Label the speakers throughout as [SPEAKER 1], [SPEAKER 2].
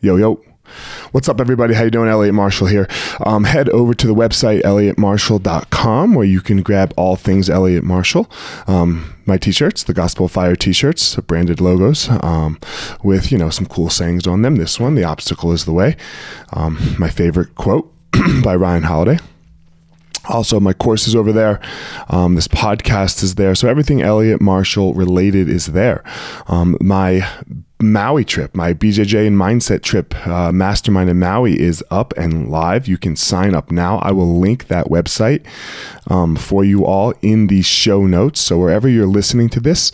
[SPEAKER 1] Yo, yo. What's up, everybody? How you doing? Elliot Marshall here. Um, head over to the website, elliottmarshall.com, where you can grab all things Elliot Marshall. Um, my t-shirts, the Gospel of Fire t-shirts, branded logos, um, with, you know, some cool sayings on them. This one, the obstacle is the way. Um, my favorite quote by Ryan Holiday. Also, my course is over there. Um, this podcast is there. So everything Elliot Marshall related is there. Um, my Maui trip, my BJJ and mindset trip, uh, mastermind in Maui is up and live. You can sign up now. I will link that website um, for you all in the show notes. So wherever you're listening to this,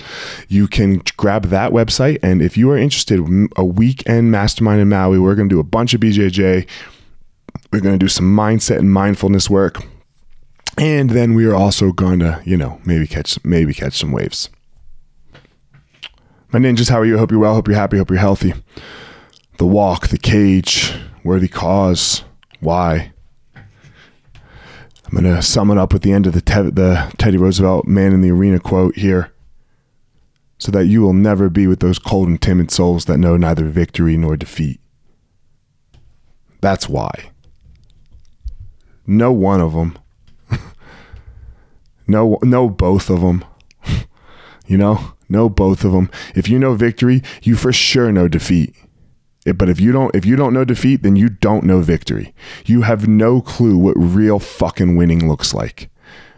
[SPEAKER 1] you can grab that website. And if you are interested, a weekend mastermind in Maui, we're going to do a bunch of BJJ. We're going to do some mindset and mindfulness work and then we are also going to, you know, maybe catch maybe catch some waves. My ninjas, how are you? I Hope you're well. Hope you're happy. Hope you're healthy. The walk, the cage, worthy cause, why. I'm going to sum it up with the end of the, te- the Teddy Roosevelt "Man in the Arena" quote here, so that you will never be with those cold and timid souls that know neither victory nor defeat. That's why. No one of them no, no, both of them. you know, know both of them. If you know victory, you for sure know defeat. Eh, but if you don't, if you don't know defeat, then you don't know victory. You have no clue what real fucking winning looks like.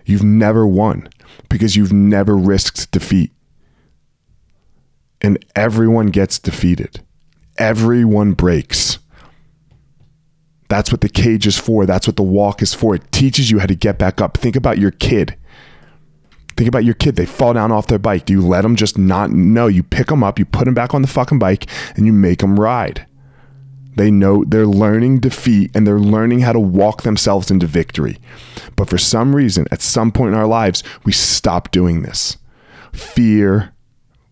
[SPEAKER 1] You've never won because you've never risked defeat. And everyone gets defeated. Everyone breaks. That's what the cage is for. That's what the walk is for. It teaches you how to get back up. Think about your kid. Think about your kid. They fall down off their bike. Do you let them just not know? You pick them up, you put them back on the fucking bike, and you make them ride. They know they're learning defeat and they're learning how to walk themselves into victory. But for some reason, at some point in our lives, we stop doing this. Fear,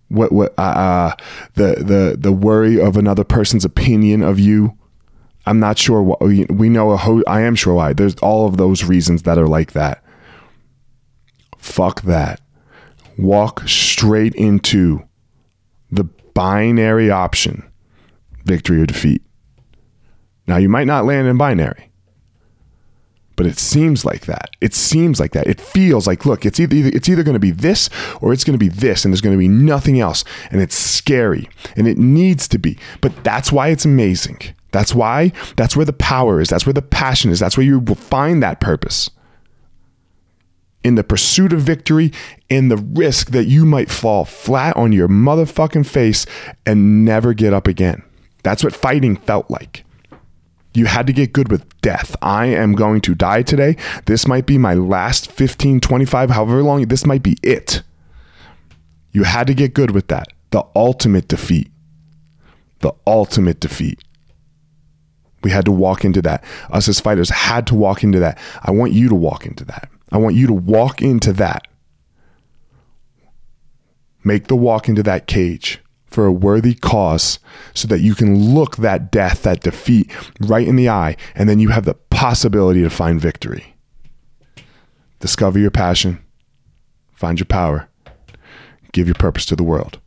[SPEAKER 1] what what uh, uh the the the worry of another person's opinion of you. I'm not sure what we know. A ho- I am sure why. There's all of those reasons that are like that. Fuck that. Walk straight into the binary option victory or defeat. Now, you might not land in binary, but it seems like that. It seems like that. It feels like, look, it's either it's either going to be this or it's going to be this, and there's going to be nothing else. And it's scary, and it needs to be. But that's why it's amazing. That's why. That's where the power is. That's where the passion is. That's where you will find that purpose in the pursuit of victory, in the risk that you might fall flat on your motherfucking face and never get up again. That's what fighting felt like. You had to get good with death. I am going to die today. This might be my last 15, 25, however long, this might be it. You had to get good with that. The ultimate defeat. The ultimate defeat. We had to walk into that. Us as fighters had to walk into that. I want you to walk into that. I want you to walk into that. Make the walk into that cage for a worthy cause so that you can look that death, that defeat right in the eye, and then you have the possibility to find victory. Discover your passion, find your power, give your purpose to the world.